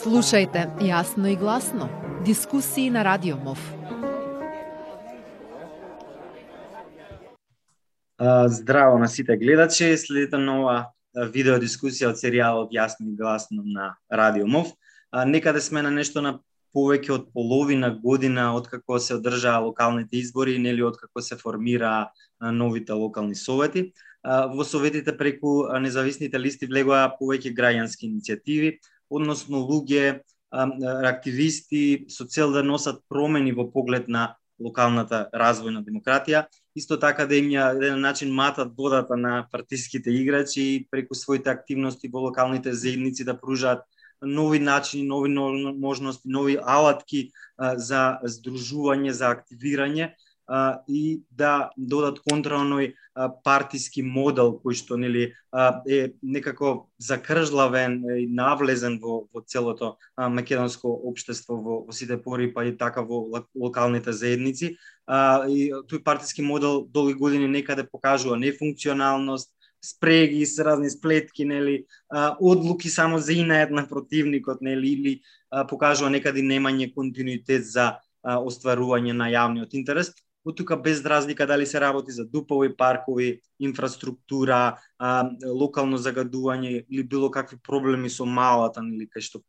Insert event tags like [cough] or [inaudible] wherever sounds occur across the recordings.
Слушајте јасно и гласно. Дискусии на Радио МОВ. Здраво на сите гледачи, следите нова видео дискусија од серијалот Јасно и гласно на Радио МОВ. Некаде сме на нешто на повеќе од половина година откако се одржаа локалните избори, нели откако се формира новите локални совети. Во советите преку независните листи влегоа повеќе граѓански иницијативи, односно луѓе, активисти со цел да носат промени во поглед на локалната развојна демократија, исто така да им ја еден начин матат водата на партиските играчи преку своите активности во локалните заедници да пружат нови начини, нови можности, нови алатки за здружување, за активирање а, и да додат контра оној партиски модел кој што нели е некако закржлавен и навлезен во, во целото а, македонско општество во, во сите пори па и така во локалните заедници. А, и тој партиски модел долги години некаде покажува нефункционалност спреги с разни сплетки, нели, одлуки само за инаед на противникот, нели, или покажува некаде немање континуитет за а, остварување на јавниот интерес од тука без разлика дали се работи за дупови паркови, инфраструктура, а, локално загадување или било какви проблеми со малата или кај што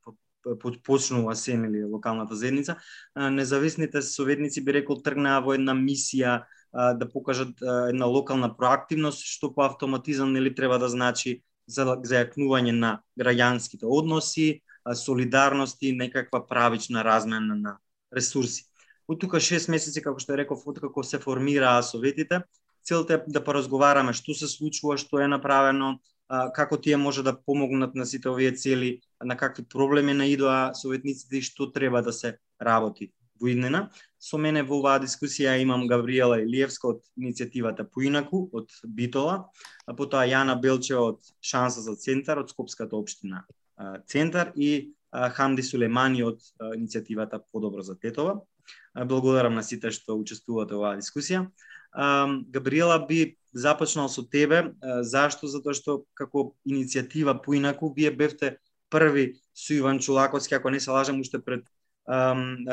почнува се или локалната заедница, а, независните советници би рекол тргнаа во една мисија а, да покажат а, една локална проактивност што по автоматизам нели треба да значи за зајакнување на граѓанските односи, солидарност и некаква правична размена на ресурси. Од тука 6 месеци, како што реков, од како се формираа советите, целта е да поразговараме што се случува, што е направено, како тие може да помогнат на сите овие цели, на какви проблеми наидоа советниците и што треба да се работи во иднина. Со мене во оваа дискусија имам Габриела Илиевска од иницијативата Поинаку од Битола, а потоа Јана Белчева од Шанса за центар од Скопската општина Центар и Хамди Сулемани од иницијативата Подобро за Тетова. Благодарам на сите што учествувате во оваа дискусија. Габриела би започнал со тебе. Зашто? Затоа што како иницијатива поинаку вие бевте први со Иван Чулаковски, ако не се лажам, уште пред ам,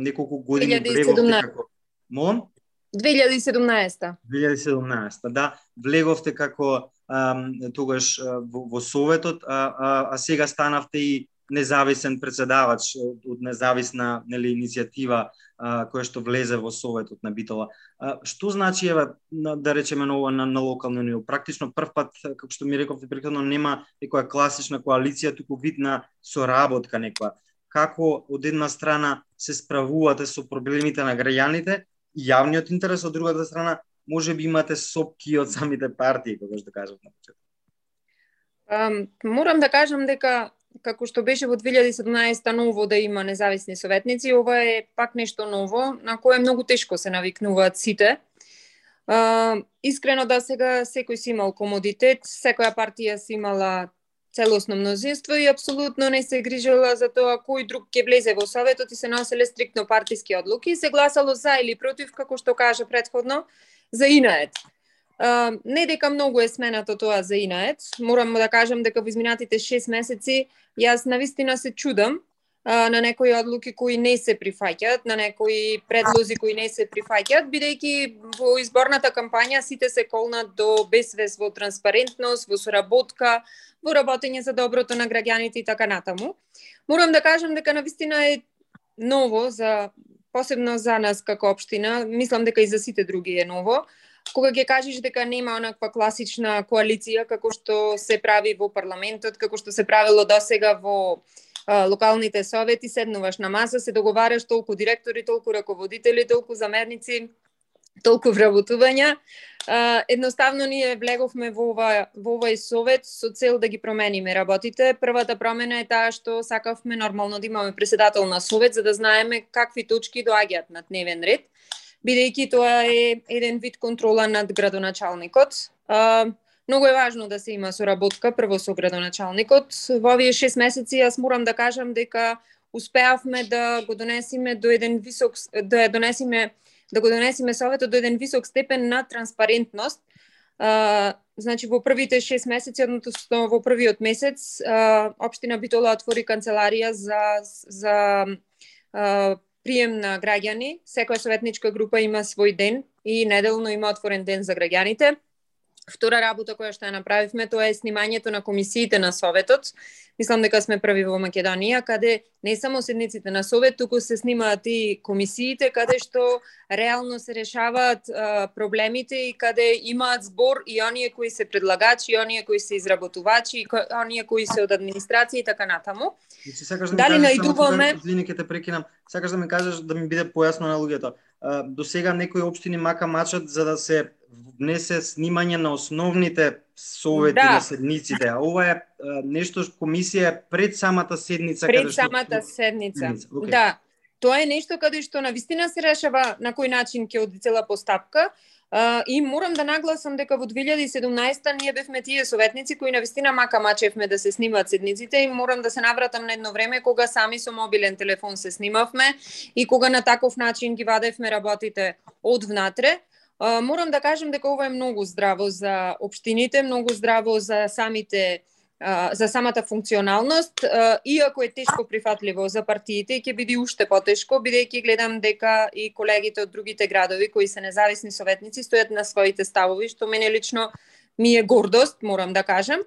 неколку години 2017. како Молам? 2017. 2017, да. Влеговте како ам, тогаш во, во Советот, а, а, а сега станавте и независен председавач од независна нели иницијатива а, која што влезе во советот на Битола. А, што значи еве да речеме на на, на локално ниво? Практично првпат како што ми рековте претходно нема некоја класична коалиција, туку вид на соработка некоја. Како од една страна се справувате со проблемите на граѓаните и јавниот интерес, од другата страна може би имате сопки од самите партии, како што кажав на почеток. Um, морам да кажам дека како што беше во 2017 ново да има независни советници, ова е пак нешто ново на кое многу тешко се навикнуваат сите. А, искрено да сега секој си имал комодитет, секоја партија си имала целосно мнозинство и апсолутно не се грижела за тоа кој друг ќе влезе во советот и се носеле стриктно партиски одлуки, се гласало за или против, како што кажа предходно, за инаед. Uh, не дека многу е сменато тоа за Инаец, морам да кажам дека во изминатите 6 месеци јас навистина се чудам uh, на некои одлуки кои не се прифаќаат, на некои предлози кои не се прифаќаат, бидејќи во изборната кампања сите се колнат до безвес во транспарентност, во соработка, во работење за доброто на граѓаните и така натаму. Морам да кажам дека навистина е ново за посебно за нас како општина, мислам дека и за сите други е ново кога ќе кажеш дека нема онаква класична коалиција како што се прави во парламентот, како што се правило досега во а, локалните совети, седнуваш на маса, се договараш толку директори, толку раководители, толку замерници, толку вработувања. А, едноставно ние влеговме во ова во овој совет со цел да ги промениме работите. Првата промена е таа што сакавме нормално да имаме председател на совет за да знаеме какви точки доаѓаат на дневен ред бидејќи тоа е еден вид контрола над градоначалникот. А, многу е важно да се има соработка прво со градоначалникот. Во овие 6 месеци јас морам да кажам дека успеавме да го донесиме до еден висок да донесиме да го донесиме советот до еден висок степен на транспарентност. А, значи во првите 6 месеци, односно во првиот месец, а, општина Битола отвори канцеларија за за а, прием на граѓани. Секоја советничка група има свој ден и неделно има отворен ден за граѓаните. Втора работа која што ја направивме тоа е снимањето на комисиите на Советот. Мислам дека сме први во Македонија, каде не само седниците на Совет, туку се снимаат и комисиите, каде што реално се решаваат а, проблемите и каде имаат збор и оние кои се предлагачи, и оние кои се изработувачи, и оние кои се од администрација и така натаму. Значи, сакаш да Дали извини ќе те прекинам. Сакаш да ми кажеш да ми биде појасно на луѓето. До сега некои општини мака мачат за да се внесе снимање на основните совети Да. на седниците, а ова е нешто што комисија пред самата седница пред што самата седница. Седница, окей. Да. Тоа е нешто каде што на вистина се решава на кој начин ќе оди цела постапка. Uh, и морам да нагласам дека во 2017 ние бевме тие советници кои на вистина мака мачевме да се снимаат седниците и морам да се навратам на едно време кога сами со мобилен телефон се снимавме и кога на таков начин ги вадевме работите од внатре. Морам да кажам дека ова е многу здраво за општините, многу здраво за самите за самата функционалност, иако е тешко прифатливо за партиите, ќе биде уште потешко, бидејќи гледам дека и колегите од другите градови кои се независни советници стојат на своите ставови, што мене лично ми е гордост, морам да кажам.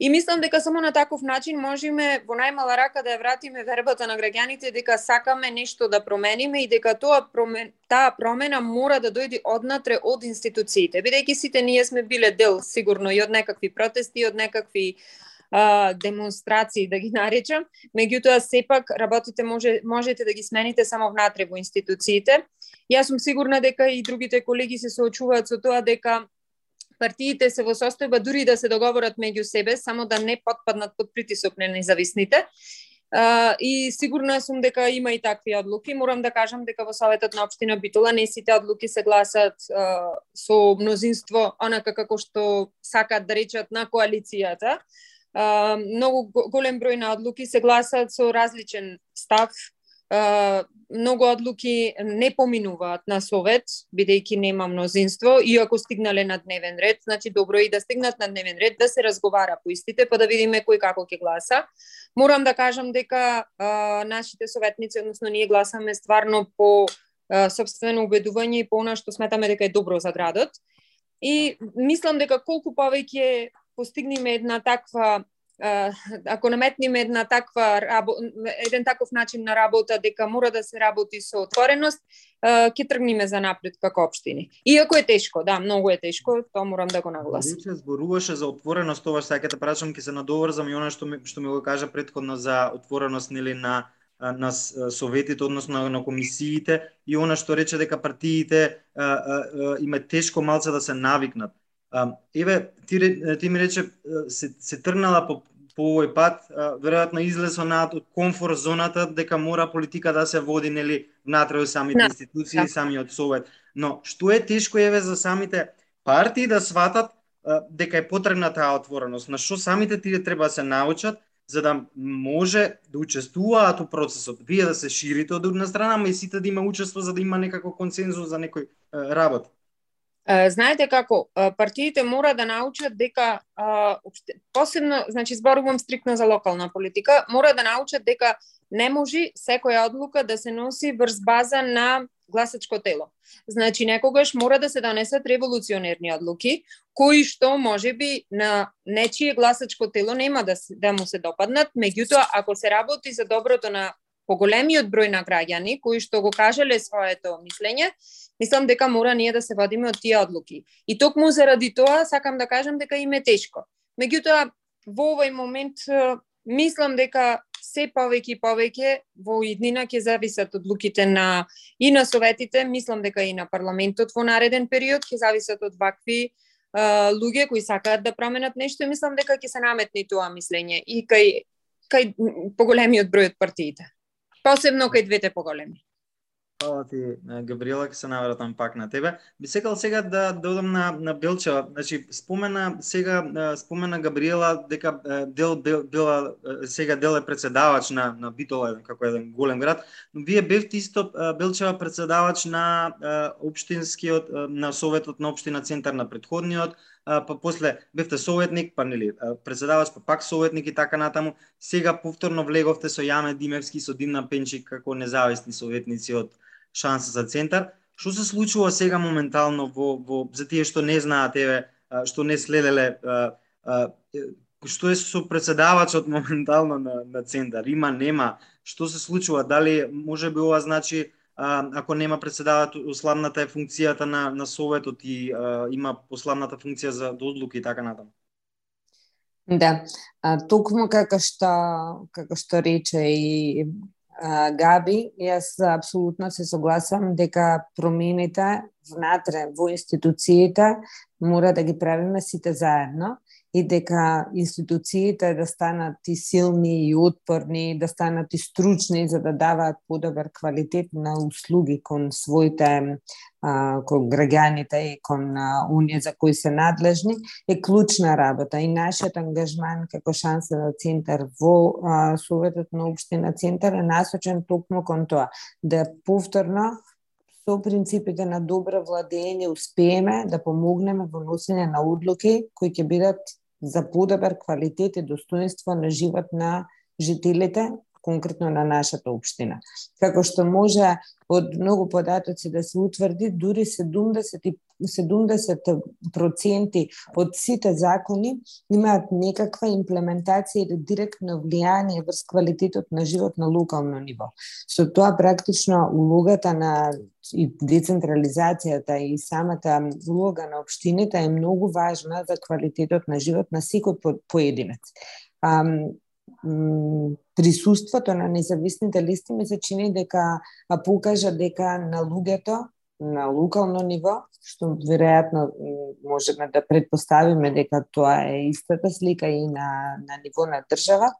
И мислам дека само на таков начин можеме во најмала рака да ја вратиме вербата на граѓаните дека сакаме нешто да промениме и дека тоа промен, таа промена мора да дојде однатре од институциите, бидејќи сите ние сме биле дел сигурно и од некакви протести, и од некакви а, демонстрации да ги [laughs] наречам, меѓутоа сепак работите може можете да ги смените само внатре во институциите. Јас сум сигурна дека и другите колеги се соочуваат со тоа дека партиите се во состојба дури да се договорат меѓу себе, само да не потпаднат под притисок на независните. Uh, и сигурна сум дека има и такви одлуки. Морам да кажам дека во Советот на Обштина Битола не сите одлуки се гласат uh, со мнозинство, онака како што сакат да речат на коалицијата. Uh, многу голем број на одлуки се гласат со различен став. Многу одлуки не поминуваат на совет, бидејќи нема мнозинство, ако стигнале на дневен ред, значи добро е и да стигнат на дневен ред, да се разговара по истите, па да видиме кој како ќе гласа. Морам да кажам дека а, нашите советници, односно ние гласаме стварно по а, собствено убедување и по она што сметаме дека е добро за градот. И мислам дека колку повеќе постигнеме една таква ако наметниме една таква еден таков начин на работа дека мора да се работи со отвореност, ќе тргниме за напред како општини. Иако е тешко, да, многу е тешко, тоа морам да го нагласам. Се зборуваше за отвореност, тоа што ќе те прашам, ќе се надоврзам и она што ми што ми го кажа претходно за отвореност нели на на советите, односно на, на комисиите и она што рече дека партиите а, а, а, им е тешко малце да се навикнат. Еве ти ти ми рече се се тргнала по по овој пат, веројатно излез онаат од комфорт зоната дека мора политика да се води нели внатре од самите Да, институции, да. самиот совет. Но што е тешко еве за самите партии да сватат дека е потребна таа отвореност, на што самите тие треба да се научат за да може да учествуваат у процесот. Вие да се ширите од една страна, ама и сите да има учество за да има некако консензус за некој работа. Знаете како, партиите мора да научат дека посебно, значи зборувам стрикно за локална политика, мора да научат дека не може секоја одлука да се носи врз база на гласачко тело. Значи некогаш мора да се донесат револуционерни одлуки кои што може би на нечие гласачко тело нема да да му се допаднат, меѓутоа ако се работи за доброто на поголемиот број на граѓани кои што го кажале своето мислење, мислам дека мора ние да се водиме од тие одлуки. И токму заради тоа сакам да кажам дека им е тешко. Меѓутоа, во овој момент мислам дека се повеќе и повеќе во иднина ќе зависат одлуките на и на советите, мислам дека и на парламентот во нареден период ќе зависат од вакви луѓе кои сакаат да променат нешто и мислам дека ќе се наметне тоа мислење и кај кај поголемиот број од партиите. Посебно кај двете поголеми. Хвала ти, Габриела, ќе се навратам пак на тебе. Би сакал сега да, да додам на на Белчева. Значи спомена сега спомена Габриела дека е, дел бил, била сега дел е председавач на на Битола како еден голем град, но вие бевте исто е, Белчева председавач на општинскиот на советот на општина центар на па после бевте советник, па нели председавач, па пак советник и така натаму. Сега повторно влеговте со Јаме Димевски со Димна Пенчик како независни советници од Шанса за центар. Што се случува сега моментално во, во за тие што не знаат еве што не следеле што е со председавачот [laughs] моментално на, на центар? Има, нема? Што се случува? Дали може би ова значи а, ако нема председавач, уславната е функцијата на, на советот и а, има уславната функција за да одлуки и така натаму? Да, а, токму како што како што рече и а, Габи, јас апсолутно се согласам дека промените внатре во институциите мора да ги правиме сите заедно и дека институциите да станат и силни и отпорни, да станат и стручни за да даваат подобар квалитет на услуги кон своите а, кон граѓаните и кон оние за кои се надлежни е клучна работа. И нашиот ангажман како шанса на центар во а, Советот на општина Центар е насочен токму кон тоа да повторно со принципите на добро владење успееме да помогнеме во носење на одлуки кои ќе бидат за подобар квалитет и достоинство на живот на жителите, конкретно на нашата општина. Како што може од многу податоци да се утврди, дури 70 70% од сите закони имаат некаква имплементација или директно влијание врз квалитетот на живот на локално ниво. Со тоа практично улогата на и децентрализацијата и самата улога на општините е многу важна за квалитетот на живот на секој поединец. присуството на независните листи ми се чини дека покажа дека на луѓето на локално ниво, што веројатно можеме да предпоставиме дека тоа е истата слика и на, на ниво на држава.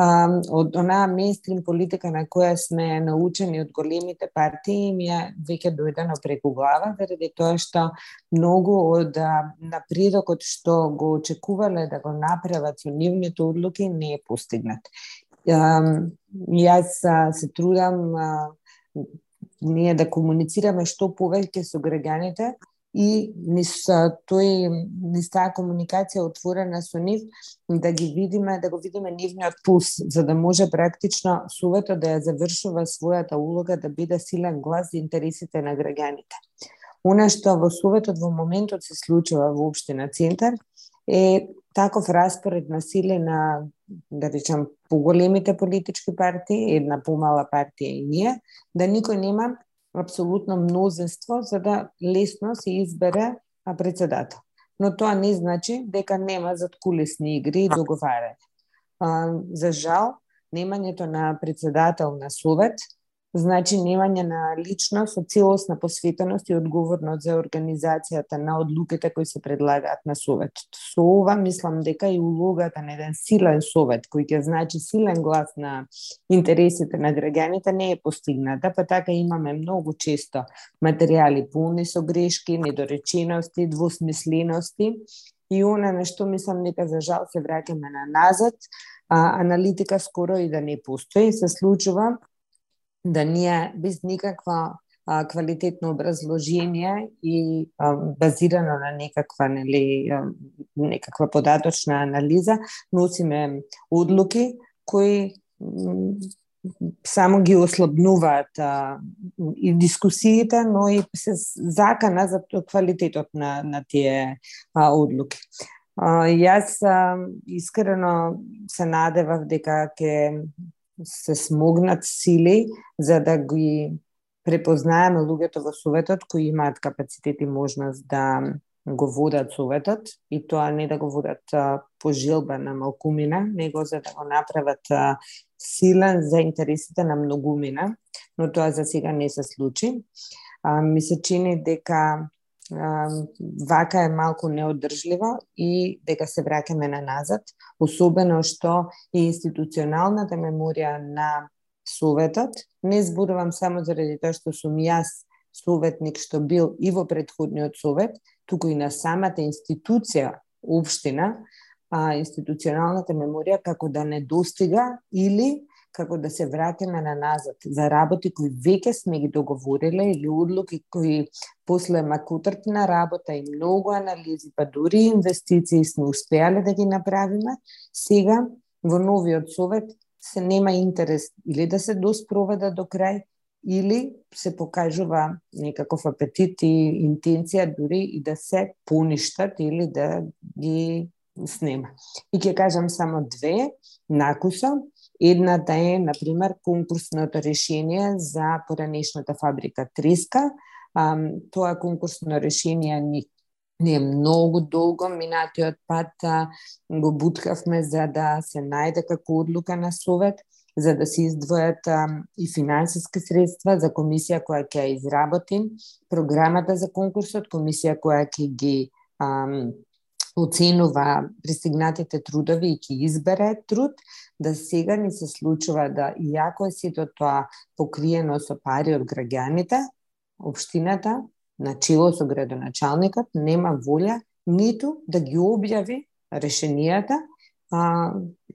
А, од онаа мейнстрим политика на која сме научени од големите партии, ми е веќе дојдено преку глава, заради тоа што многу од напредокот што го очекувале да го направат со нивните одлуки не е постигнат. А, јас се трудам ние да комуницираме што повеќе со граѓаните и низ тој низ таа комуникација отворена со нив да ги видиме да го видиме нивниот пулс за да може практично советот да ја завршува својата улога да биде силен глас за интересите на граѓаните. Она што во советот во моментот се случува во општина Центар е таков распоред на силе на да речам поголемите политички партии, една помала партија и ние, да никој нема апсолутно мнозинство за да лесно се избере председател. Но тоа не значи дека нема задкулисни игри и договарање. За жал, немањето на председател на совет значи немање на лична со целосна посветеност и одговорност за организацијата на одлуките кои се предлагаат на советот. Со ова мислам дека и улогата на еден силен совет кој ќе значи силен глас на интересите на граѓаните не е постигната, па така имаме многу често материјали пуни со грешки, недоречености, двусмислености и она на што мислам дека за жал се враќаме на назад, а, аналитика скоро и да не постои, се случува да ние без никаква а, квалитетно образложение и а, базирано на некаква нели некаква податочна анализа носиме одлуки кои само ги ослабнуваат а, и дискусиите, но и се закана за квалитетот на, на тие а, одлуки. А, јас а, искрено се надевав дека ќе се смогнат сили за да ги препознаеме луѓето во советот кои имаат капацитет и можност да го водат советот и тоа не да го водат по жилба на малкумина, него за да го направат силен за интересите на многумина, но тоа за сега не се случи. А, ми се чини дека вака е малку неодржливо и дека се враќаме на назад, особено што и институционалната меморија на Советот, не зборувам само заради тоа што сум јас советник што бил и во предходниот совет, туку и на самата институција Обштина, а, институционалната меморија како да не достига или како да се вратиме на назад за работи кои веќе сме ги договориле или одлуки кои после макутртна работа и многу анализи, па дури инвестиции сме успеале да ги направиме, сега во новиот совет се нема интерес или да се доспроведа до крај, или се покажува некаков апетит и интенција дури и да се поништат или да ги снема. И ќе кажам само две накуса. Едната да е, например, конкурсното решение за поранешната фабрика Треска. тоа конкурсно решение ни не е многу долго, минатиот пат го буткавме за да се најде како одлука на совет за да се издвојат а, и финансиски средства за комисија која ќе изработи програмата за конкурсот, комисија која ќе ги а, оценува пристигнатите трудови и ќе избере труд, да сега ни се случува да иако е сето тоа покриено со пари од граѓаните, општината, начело со градоначалникот, нема волја ниту да ги објави решенијата, а,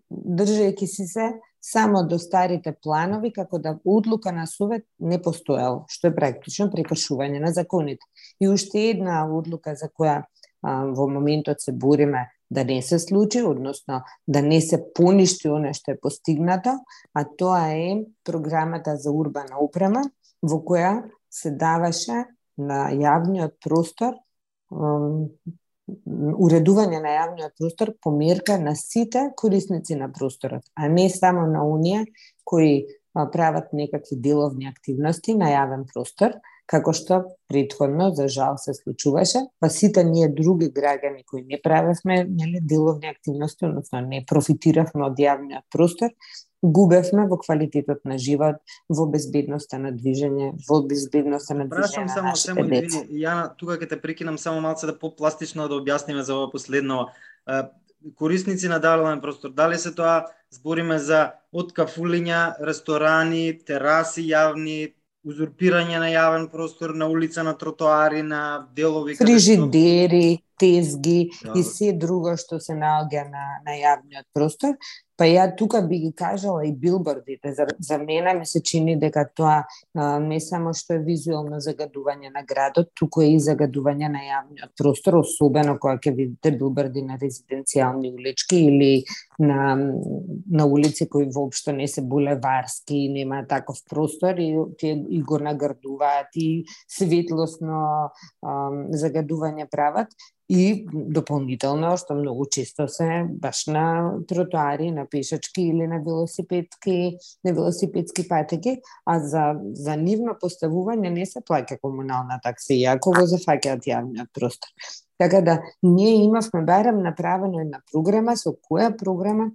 држајќи си се само до старите планови како да одлука на совет не постоел, што е практично прекршување на законите. И уште една одлука за која а, во моментот се бориме да не се случи, односно да не се поништи оно што е постигнато, а тоа е програмата за урбана упрема, во која се даваше на јавниот простор уредување на јавниот простор по мерка на сите корисници на просторот, а не само на оние кои прават некакви деловни активности на јавен простор, како што предходно за жал се случуваше, па сите ние други граѓани кои не правевме нели деловни активности, односно не профитиравме од јавниот простор, губевме во квалитетот на живот, во безбедноста на движење, во безбедноста на движење на само, нашите само, деца. Јана, тука ќе те прекинам само малце да попластично да објасниме за ова последно. Корисници на дален простор, дали се тоа збориме за од кафулиња, ресторани, тераси јавни, узурпирање на јавен простор на улица, на тротоари, на делови фрижидери, тезги Да. и се друго што се наоѓа на, на јавниот простор. Па ја тука би ги кажала и билбордите. За, за мене ми се чини дека тоа а, не само што е визуелно загадување на градот, туку е и загадување на јавниот простор, особено кога ќе видите билборди на резиденцијални улички или на, на улици кои воопшто не се булеварски и нема таков простор и, тие, и го наградуваат и светлосно а, загадување прават и дополнително што многу често се баш на тротоари, на пешачки или на велосипедски, на велосипедски патеки, а за за нивно поставување не се плаќа комунална такси, иако го зафаќаат јавниот простор. Така да ние имавме барем направено една програма со која програма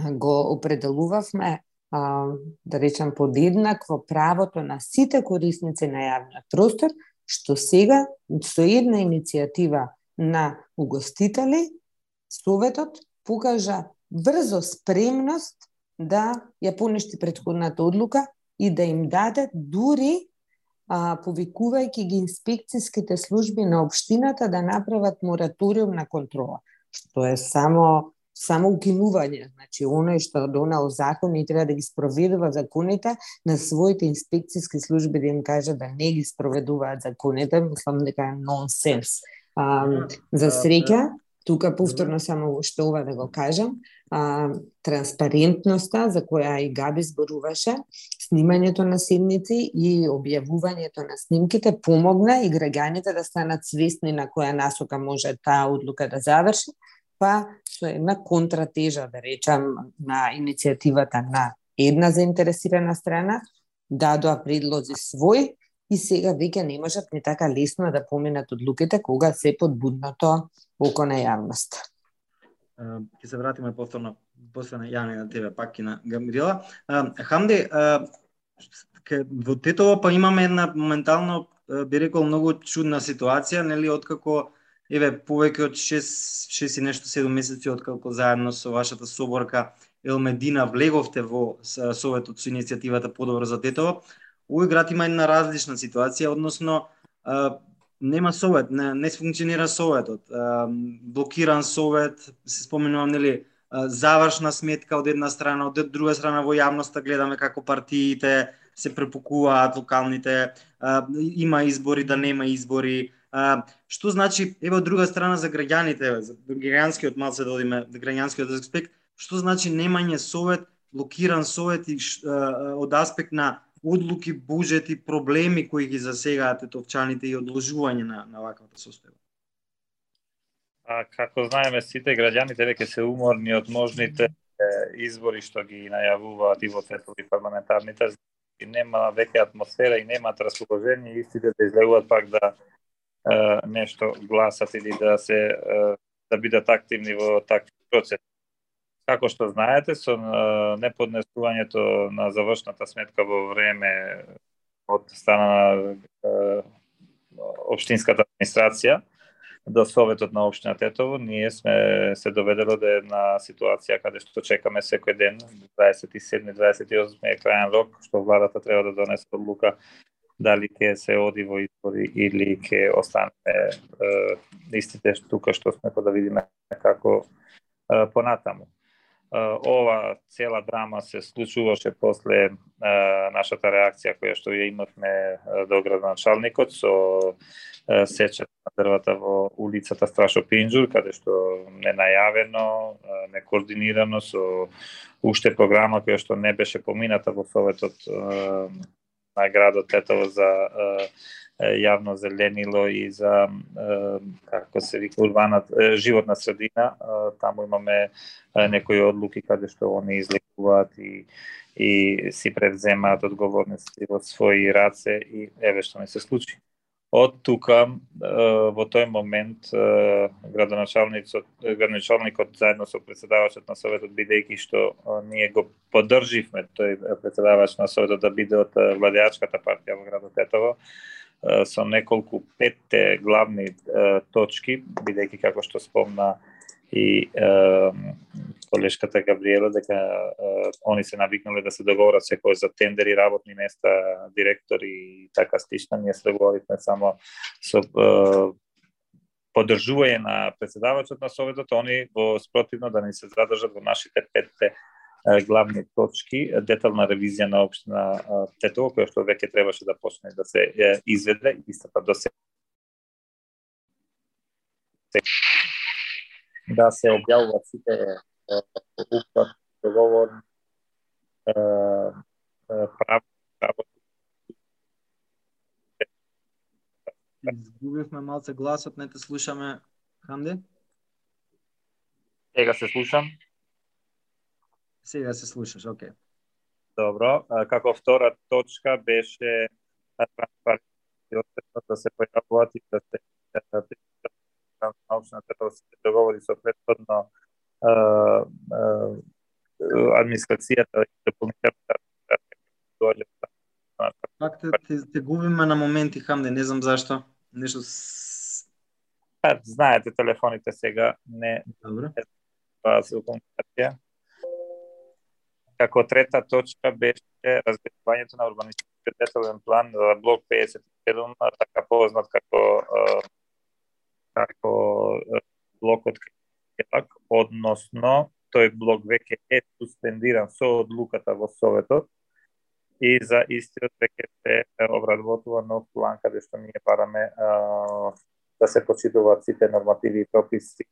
го определувавме а, да речам подеднакво правото на сите корисници на јавниот простор што сега со една иницијатива на угостители Советот покажа брзо спремност да ја поништи предходната одлука и да им даде дури а, повикувајќи ги инспекцијските служби на општината да направат мораториум на контрола, што е само само укинување, значи оној што донал закон и треба да ги спроведува законите на своите инспекцијски служби да им каже да не ги спроведуваат законите, мислам дека е нонсенс. А, за среќа, тука повторно само уште ова да го кажам, а, транспарентноста за која и Габи зборуваше, снимањето на седници и објавувањето на снимките помогна и граѓаните да станат свесни на која насока може таа одлука да заврши, па со една контратежа, да речам, на иницијативата на една заинтересирана страна, дадоа предлози свој и сега веќе не можат ни така лесно да поминат одлуките кога се подбудното око на јавност. ќе се вратиме повторно после на Јане на тебе пак и на Гамрила. Хамди, во Тетово па имаме една моментално би рекол многу чудна ситуација, нели откако еве повеќе од 6 6 и нешто 7 месеци откако заедно со вашата соборка Елмедина влеговте во советот со иницијативата Подобро за детово, овој град има една различна ситуација, односно нема совет, не, не функционира советот. Блокиран совет, се споменувам нели завршна сметка од една страна, од друга страна во јавноста гледаме како партиите се препукуваат локалните, има избори да нема избори. Што значи, еве од друга страна за граѓаните, за граѓанскиот малце да одиме, граѓанскиот аспект, што значи немање совет, блокиран совет и од аспект на одлуки, буџети, проблеми кои ги засегаат етовчаните и одложување на, на ваквата состојба? А како знаеме сите граѓаните веќе се уморни од можните избори што ги најавуваат и во светови парламентарните и нема веќе атмосфера и нема расположение истите да излегуваат пак да нешто гласат или да се да бидат активни во такви процеси. Како што знаете, со неподнесувањето на завршната сметка во време од страна на општинската администрација до Советот на општина Тетово, ние сме се доведело до една ситуација каде што чекаме секој ден, 27-28 е крајен рок, што владата треба да донесе одлука дали ќе се оди во избори или ќе остане е, истите тука што сме па да видиме како е, понатаму. Ова цела драма се случуваше после нашата реакција која што ја имавме до градоначалникот со сечат на дрвата во улицата Страшо Пинџур, каде што ненајавено, некоординирано со уште програма која што не беше помината во Советот на градот Тетово за јавно зеленило и за како се вика урбана животна средина, таму имаме некои одлуки каде што они излекуваат и и си превземаат одговорности во своји раце и еве што не се случи. Од тука во тој момент градоначалникот градоначалникот заедно со председавачот на советот бидејќи што ние го поддрживме тој председавач на советот да биде од владеачката партија во градот Тетово, со неколку петте главни точки, бидејќи како што спомна и колешката Габриела дека они се навикнале да се договорат секој за тендери, работни места, директори и така слично. Ние се договоривме само со поддржување на председавачот на советот, они во спротивно да не се задржат во нашите петте главни точки, детална ревизија на општина Тетово, која што веќе требаше да почне да се изведе, истата до се да се објавуваат сите уклад, договор, право, право. Изгубивме малце гласот, не те слушаме, Хамде? Сега се слушам. Сега се слушаш, окей. Добро, како втора точка беше транспарентност да се појавуваат и да се научната да се договори со предходно администрацијата и дополнителната доаѓа Пак те, те, те губиме на моменти, Хамде, не знам зашто. Нешто Па, знаете, телефоните сега не Добро. Па, се комуникација. Како трета точка беше разгледувањето на урбанистичкиот детален план за блок 57, така познат како како блокот Келак, односно тој блок веќе е суспендиран со одлуката во Советот и за истиот веќе се обработува нов план каде што ние параме а, да се почитуваат сите нормативи и прописи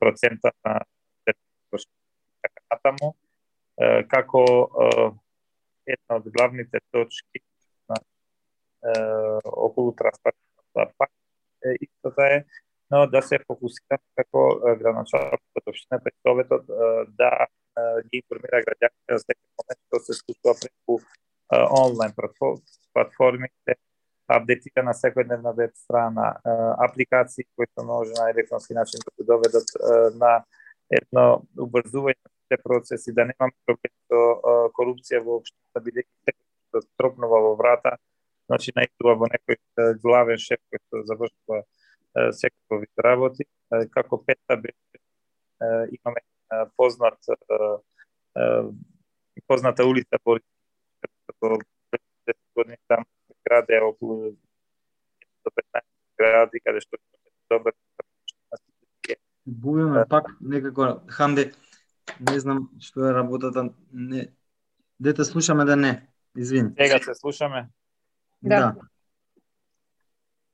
процента на натаму како една од главните точки на околу транспортната пак исто да е, но да се фокусира како градоначалник од општината и советот да ги информира граѓаните за секој момент што се случува преку онлайн платформите, апдейтира на секојдневна веб страна, апликации кои се може на електронски начин да доведат на едно убрзување на процеси, да немаме проблем со корупција воопшто, бидејќи се тропнува во врата, значи најдува во некој главен шеф кој што завршува секој вид работи, како пета беше имаме познат позната улица Борис. Како 10 години там граде околу 15 гради каде што добар Губиме пак некако Хамде не знам што е работата не дете слушаме да не извини. Сега се слушаме. Да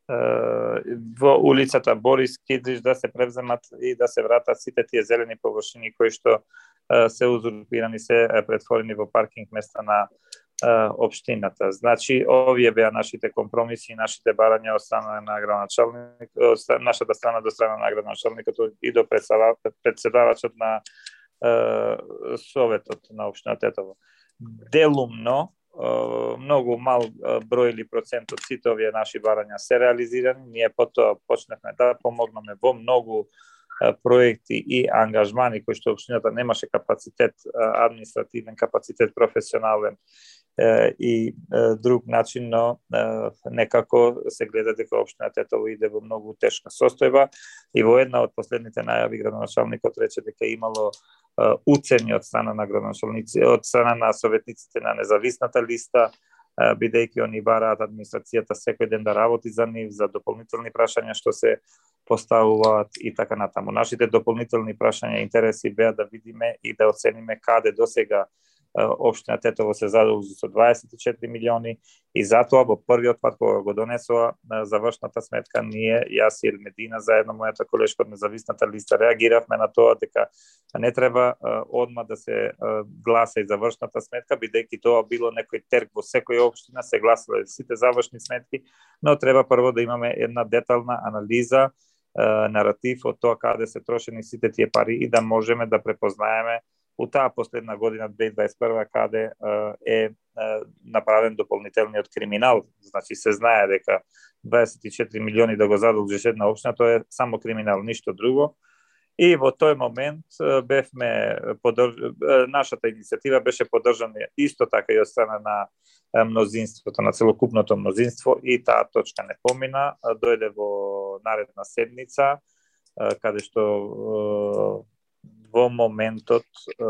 во улицата Борис Кидриш да се превземат и да се вратат сите тие зелени површини кои што се узурпирани, се претворени во паркинг места на општината. Значи, овие беа нашите компромиси и нашите барања од страна на градоначалник, нашата страна до страна на градоначалникот и до председавачот на Советот на општина Тетово. Делумно, многу мал број или процент од сите овие наши барања се реализирани. Ние потоа почнахме да помогнаме во многу проекти и ангажмани кои што општината немаше капацитет административен, капацитет професионален и друг начин, но некако се гледа дека општина Тетово иде во многу тешка состојба и во една од последните најави градоначалникот рече дека имало уцени од страна на градоначалници, од страна на советниците на независната листа, бидејќи они бараат администрацијата секој ден да работи за нив, за дополнителни прашања што се поставуваат и така натаму. Нашите дополнителни прашања и интереси беа да видиме и да оцениме каде до сега општина Тетово се задолжи со 24 милиони и затоа во првиот пат кога го донесоа завршната сметка ние јас и Медина заедно мојата колешка од независната листа реагиравме на тоа дека не треба одма да се гласа и завршната сметка бидејќи тоа било некој терк во секоја општина се гласале сите завршни сметки но треба прво да имаме една детална анализа наратив од тоа каде се трошени сите тие пари и да можеме да препознаеме у таа последна година 2021 каде е направен дополнителниот криминал. Значи се знае дека 24 милиони да го задолжиш една општина, тоа е само криминал, ништо друго. И во тој момент бевме подрж... нашата иницијатива беше поддржана исто така и од страна на мнозинството, на целокупното мнозинство и таа точка не помина, дојде во наредна седница каде што во моментот е,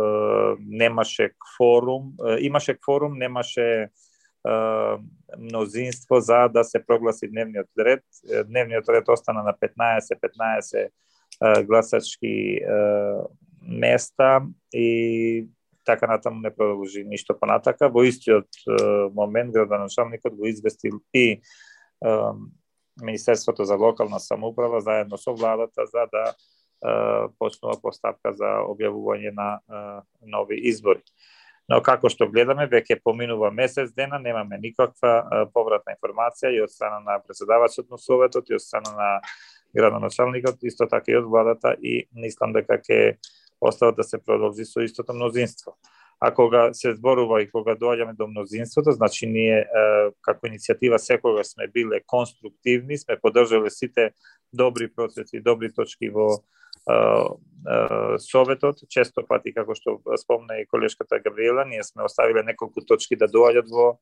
немаше кворум, е, имаше кворум, немаше е, мнозинство за да се прогласи дневниот ред. Дневниот ред остана на 15-15 гласачки места и така натаму не продолжи ништо понатака. Во истиот момент градоначалникот го известил и Министерството за локална самоуправа заедно со владата за да почнува постапка за објавување на нови избори. Но како што гледаме, веќе поминува месец дена, немаме никаква повратна информација и од страна на председавачот на Советот и од страна на градоначалникот, исто така и од владата и мислам дека ќе остават да се продолжи со истото мнозинство. А кога се зборува и кога доаѓаме до мнозинството, значи ние како иницијатива секогаш сме биле конструктивни, сме поддржале сите добри процеси, добри точки во Советот, често пати, како што спомна и колешката Габриела, ние сме оставиле неколку точки да доаѓат во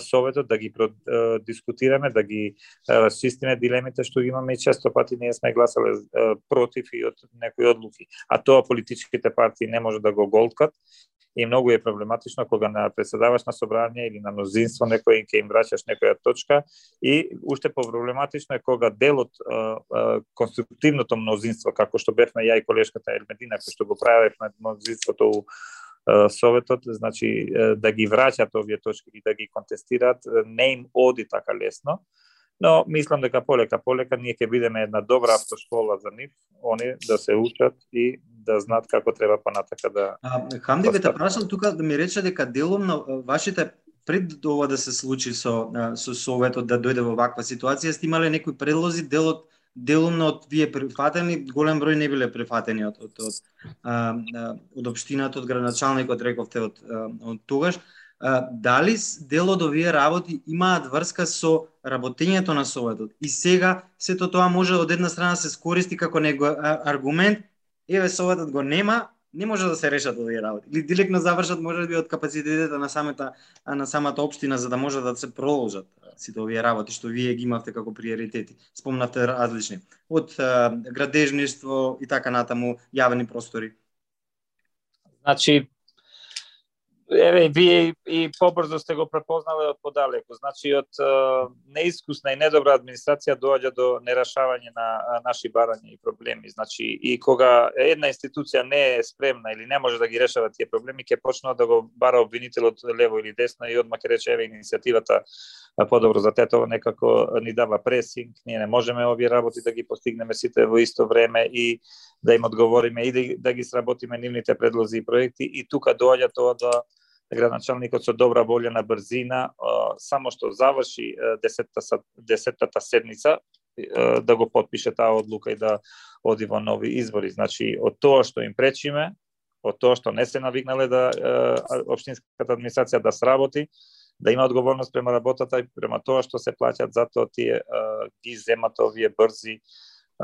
Советот, да ги дискутираме, да ги расчистиме дилемите што ги имаме и често пати ние сме гласале против и од некои одлуки. А тоа политичките партии не може да го голткат и многу е проблематично кога на председаваш на собрание или на мнозинство некој ќе им враќаш некоја точка и уште проблематично е кога делот конструктивното мнозинство како што бевме ја и колешката Ермедина кој што го правевме мнозинството у Советот, значи да ги враќат овие точки и да ги контестираат, не им оди така лесно но мислам дека полека полека ние ќе бидеме една добра автошкола за нив, они да се учат и да знаат како треба понатака да А, Хамди ве прашам тука да ми рече дека делом на вашите пред ова да се случи со со советот да дојде во ваква ситуација, сте имале некои предлози, делот делумно од вие прифатени, голем број не биле прифатени од од од, од, од општината, од градоначалникот рековте од од тогаш дали дел од овие работи имаат врска со работењето на Советот. И сега сето тоа може од една страна се скористи како него аргумент, еве Советот го нема, не може да се решат овие работи. Или директно завршат може би од капацитетите на самата на самата општина за да може да се продолжат сите овие работи што вие ги имавте како приоритети. Спомнавте различни од градежништво и така натаму јавни простори. Значи Еве, вие и побрзо сте го препознале од подалеку. Значи, од неискусна и недобра администрација доаѓа до нерашавање на наши барања и проблеми. Значи, и кога една институција не е спремна или не може да ги решава тие проблеми, ќе почнува да го бара обвинителот лево или десно и одма ќе рече, еве, иницијативата подобро за тетово некако ни дава пресинг, ние не можеме овие работи да ги постигнеме сите во исто време и да им одговориме и да, да ги сработиме нивните предлози и проекти и тука доаѓа тоа да градначалникот со добра волја на брзина, само што заврши десетата, десетата седница, да го подпише таа одлука и да оди во нови избори. Значи, од тоа што им пречиме, од тоа што не се навигнале да општинската администрација да сработи, да има одговорност према работата и према тоа што се плаќат, затоа тие ги земат овие брзи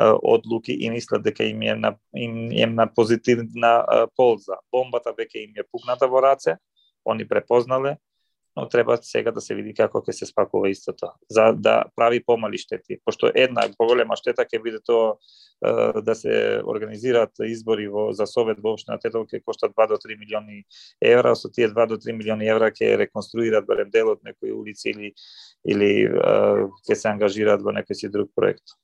одлуки и мислат дека им е на им, е на позитивна полза. Бомбата веќе им е пукната во раце, они препознале, но треба сега да се види како ќе се спакува истото, за да прави помали штети, пошто една поголема штета ќе биде тоа да се организираат избори во за совет во општина Тетово ќе кошта 2 до 3 милиони евра, со тие 2 до 3 милиони евра ќе реконструираат барем дел од некои улици или или ќе се ангажираат во некој си друг проект.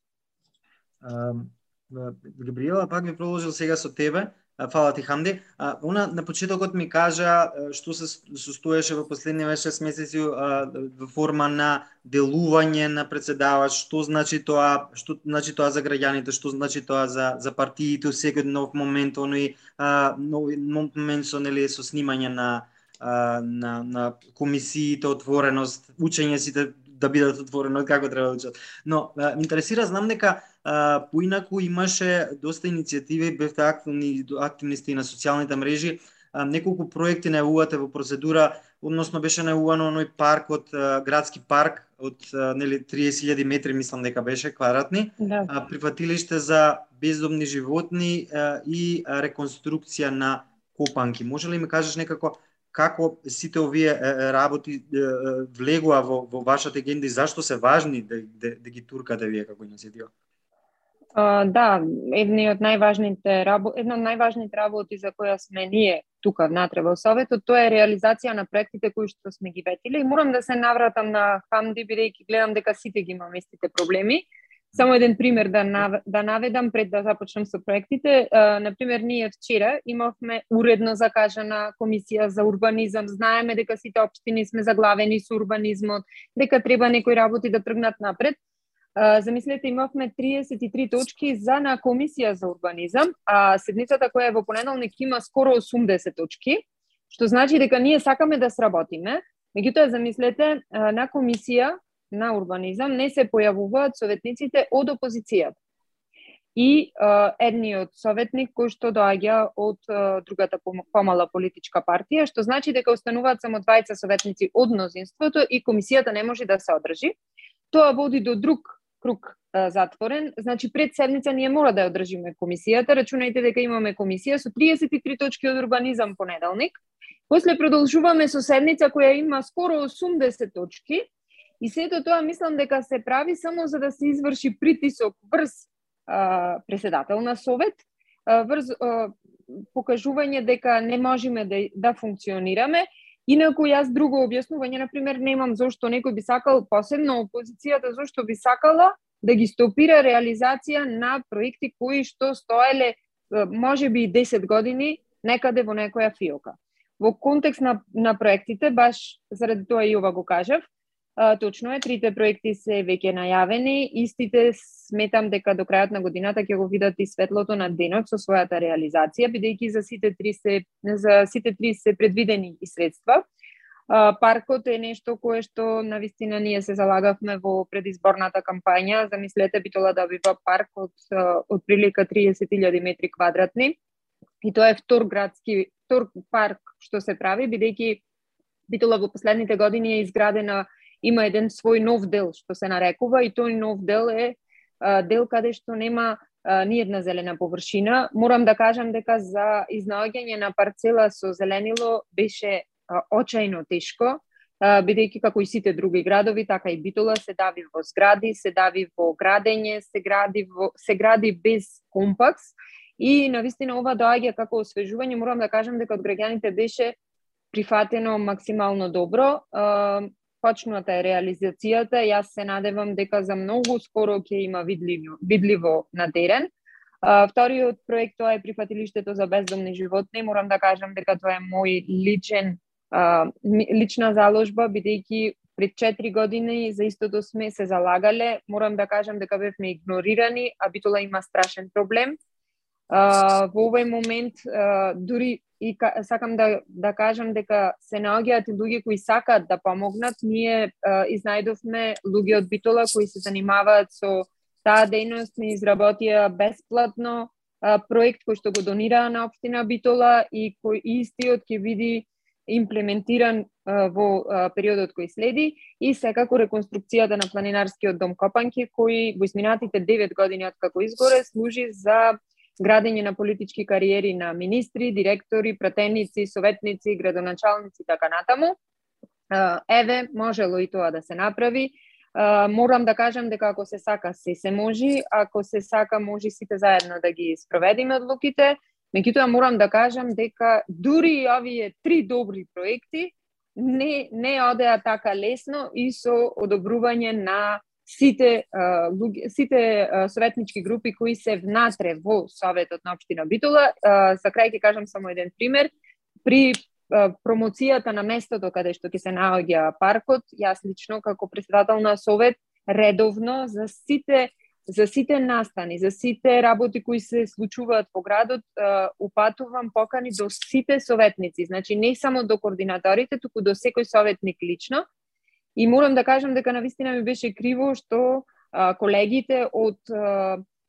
Габриела, пак ви продолжил сега со тебе. Фала ти, Хамди. А, она на почетокот ми кажа што се состоеше во последниве 6 месеци во форма на делување на председавач, што значи тоа, што значи тоа за граѓаните, што значи тоа за за партиите, секој нов момент, оној нов, нов момент со нели со снимање на на на комисиите, отвореност, учење сите да бидат отворени како треба да учат. Но интересира знам дека поинаку имаше доста иницијативи, бевте активни, активни сте и на социјалните мрежи, неколку проекти најавувате во процедура, односно беше најавувано оној парк од градски парк од нели 30.000 метри мислам дека беше квадратни, да. прифатилиште за бездомни животни и реконструкција на копанки. Може ли ми кажеш некако како сите овие работи влегува во, во вашата агенда и зашто се важни да, да, да ги туркате вие како иницијатива? А, да, едни од најважните работи, една од најважните работи за која сме ние тука внатре во Советот, тоа е реализација на проектите кои што сме ги ветиле и морам да се навратам на Хамди бидејќи гледам дека сите ги имаме истите проблеми. Само еден пример да, нав... да наведам пред да започнем со проектите. Uh, например, ние вчера имавме уредно закажана комисија за урбанизам. Знаеме дека сите општини сме заглавени со урбанизмот, дека треба некои работи да тргнат напред. Uh, замислете, имавме 33 точки за на комисија за урбанизам, а седницата која е во понеделник има скоро 80 точки, што значи дека ние сакаме да сработиме. Меѓутоа, замислете, на комисија на урбанизам не се појавуваат советниците од опозицијата. И uh, едниот советник кој што доаѓа од uh, другата помала политичка партија, што значи дека остануваат само двајца советници од мнозинството и комисијата не може да се одржи. Тоа води до друг круг uh, затворен, значи пред седница ние мора да ја одржиме комисијата, рачунајте дека имаме комисија со 33 точки од урбанизам понеделник, после продолжуваме со седница која има скоро 80 точки, И сето тоа мислам дека се прави само за да се изврши притисок врз а, преседател на совет, а, врз а, покажување дека не можеме да, да функционираме. Инаку јас друго објаснување, на пример, немам зошто некој би сакал, посебно опозицијата, зошто би сакала да ги стопира реализација на проекти кои што стоеле може би 10 години некаде во некоја фиока. Во контекст на, на проектите, баш заради тоа и ова го кажав, точно е, трите проекти се веќе најавени, истите сметам дека до крајот на годината ќе го видат и светлото на денот со својата реализација, бидејќи за сите три се за сите три се предвидени и средства. Паркот е нешто кое што на вистина ние се залагавме во предизборната кампања. Замислете Битола да бива парк од од прилика 30.000 метри квадратни. И тоа е втор градски втор парк што се прави бидејќи Битола во последните години е изградена има еден свој нов дел што се нарекува и тој нов дел е а, дел каде што нема а, ни една зелена површина. Морам да кажам дека за изнаоѓање на парцела со зеленило беше а, очајно тешко, бидејќи како и сите други градови, така и Битола се дави во згради, се дави во градење, се гради во се гради без компакс и на вистина ова доаѓа како освежување. Морам да кажам дека од граѓаните беше прифатено максимално добро. Почнувате е реализацијата, јас се надевам дека за многу скоро ќе има видливо, видливо на терен. Вториот проект тоа е прифатилиштето за бездомни животни. Морам да кажам дека тоа е мој личен лична заложба бидејќи пред 4 години за истото сме се залагале. Морам да кажам дека бевме игнорирани, а Битола има страшен проблем. Uh, во овој момент uh, дури и сакам да да кажам дека се наоѓаат и луѓе кои сакаат да помогнат. Ние uh, изнајдовме луѓе од Битола кои се занимаваат со таа дејност, ни изработија бесплатно uh, проект кој што го донираа на општина Битола и кој истиот ќе биде имплементиран во периодот кој следи и секако реконструкцијата на планинарскиот дом Копанки кој во изминатите 9 години откако изгоре служи за градење на политички кариери на министри, директори, пратеници, советници, градоначалници и така натаму. Еве, можело и тоа да се направи. Морам да кажам дека ако се сака, се се може, ако се сака, може сите заедно да ги спроведиме одлуките Меѓутоа морам да кажам дека дури и овие три добри проекти не не одеа така лесно и со одобрување на сите uh, сите советнички групи кои се внатре во Советот на општина Битола. За крај ќе кажам само еден пример. При промоцијата на местото каде што ќе се наоѓа паркот, јас лично како председател на совет редовно за сите за сите настани, за сите работи кои се случуваат во градот, упатувам покани до сите советници, значи не само до координаторите, туку до секој советник лично. И морам да кажам дека на вистина ми беше криво што колегите од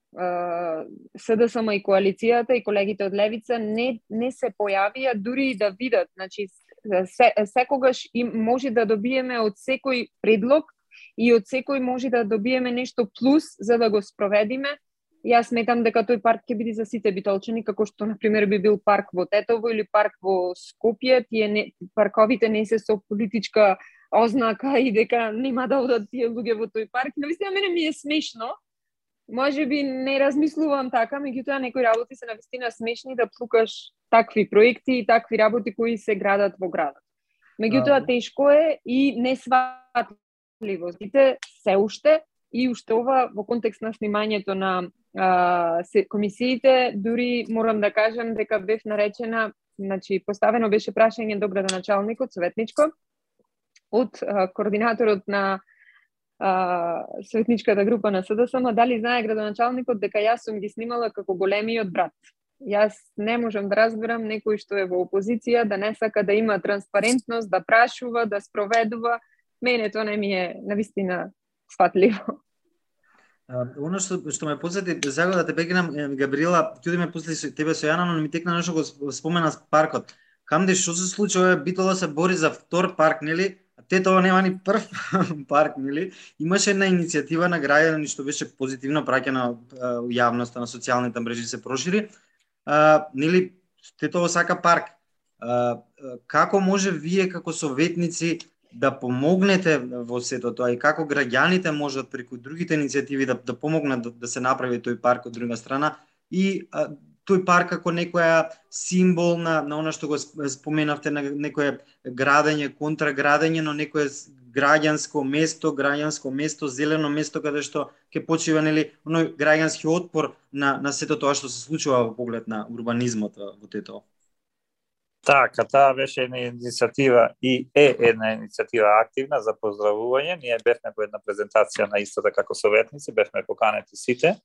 СДСМ и коалицијата и колегите од Левица не, не се појавија дури и да видат. Значи, се, секогаш им може да добиеме од секој предлог и од секој може да добиеме нешто плюс за да го спроведиме. Јас сметам дека тој парк ќе биде за сите битолчани, како што, на пример, би бил парк во Тетово или парк во Скопје. Тие не, парковите не се со политичка ознака и дека нема да одат тие луѓе во тој парк. Но вистина мене ми е смешно. Може би не размислувам така, меѓутоа некои работи се навистина смешни да плукаш такви проекти и такви работи кои се градат во градот. Меѓутоа тешко е и не сватливо сите се уште и уште ова во контекст на снимањето на а, се, комисиите, дури морам да кажам дека бев наречена, значи поставено беше прашање до градоначалникот, советничко, од координаторот на а, советничката група на СДСМ, дали знае градоначалникот дека јас сум ги снимала како големиот брат. Јас не можам да разберам некој што е во опозиција да не сака да има транспарентност, да прашува, да спроведува, мене тоа не ми е навистина сватливо. Оно што што ме подсети сега да те прекинам Габриела, ти ме после тебе со Јана, но ми текна нешто го спомена паркот. Камде што се случи ова Битола се бори за втор парк, нели? А те тоа нема ни прв [laughs] парк, нели? Имаше една иницијатива на граѓани што беше позитивно праќена у јавноста на социјалните мрежи се прошири. А, нели те тоа сака парк. А, како може вие како советници да помогнете во сето тоа и како граѓаните можат преку другите иницијативи да, да помогнат да, да се направи тој парк од друга страна и а, тој парк како некоја символ на, на она што го споменавте на некое градење, контраградење, но некое граѓанско место, граѓанско место, зелено место каде што ќе почива нели оној граѓански отпор на на сето тоа што се случува во поглед на урбанизмот во Тетово. Така, таа беше една иницијатива и е една иницијатива активна за поздравување. Ние бевме во една презентација на истата како советници, бевме поканети сите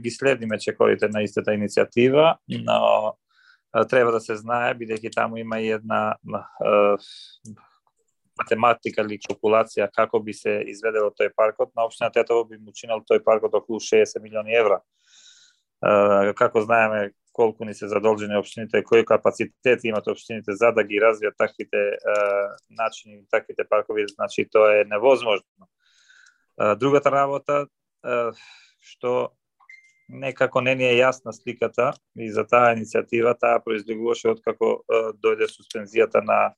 ги следиме чекорите на истата иницијатива, но треба да се знае, бидејќи таму има и една математика или калкулација како би се изведело тој паркот, на општина Тетово би му чинал тој паркот околу 60 милиони евра. Како знаеме, колку ни се задолжени општините, кој капацитет имат општините за да ги развијат таквите начини, таквите паркови, значи тоа е невозможно. Другата работа што некако не ни е јасна сликата и за таа иницијатива, таа произлегуваше од како е, дојде суспензијата на е,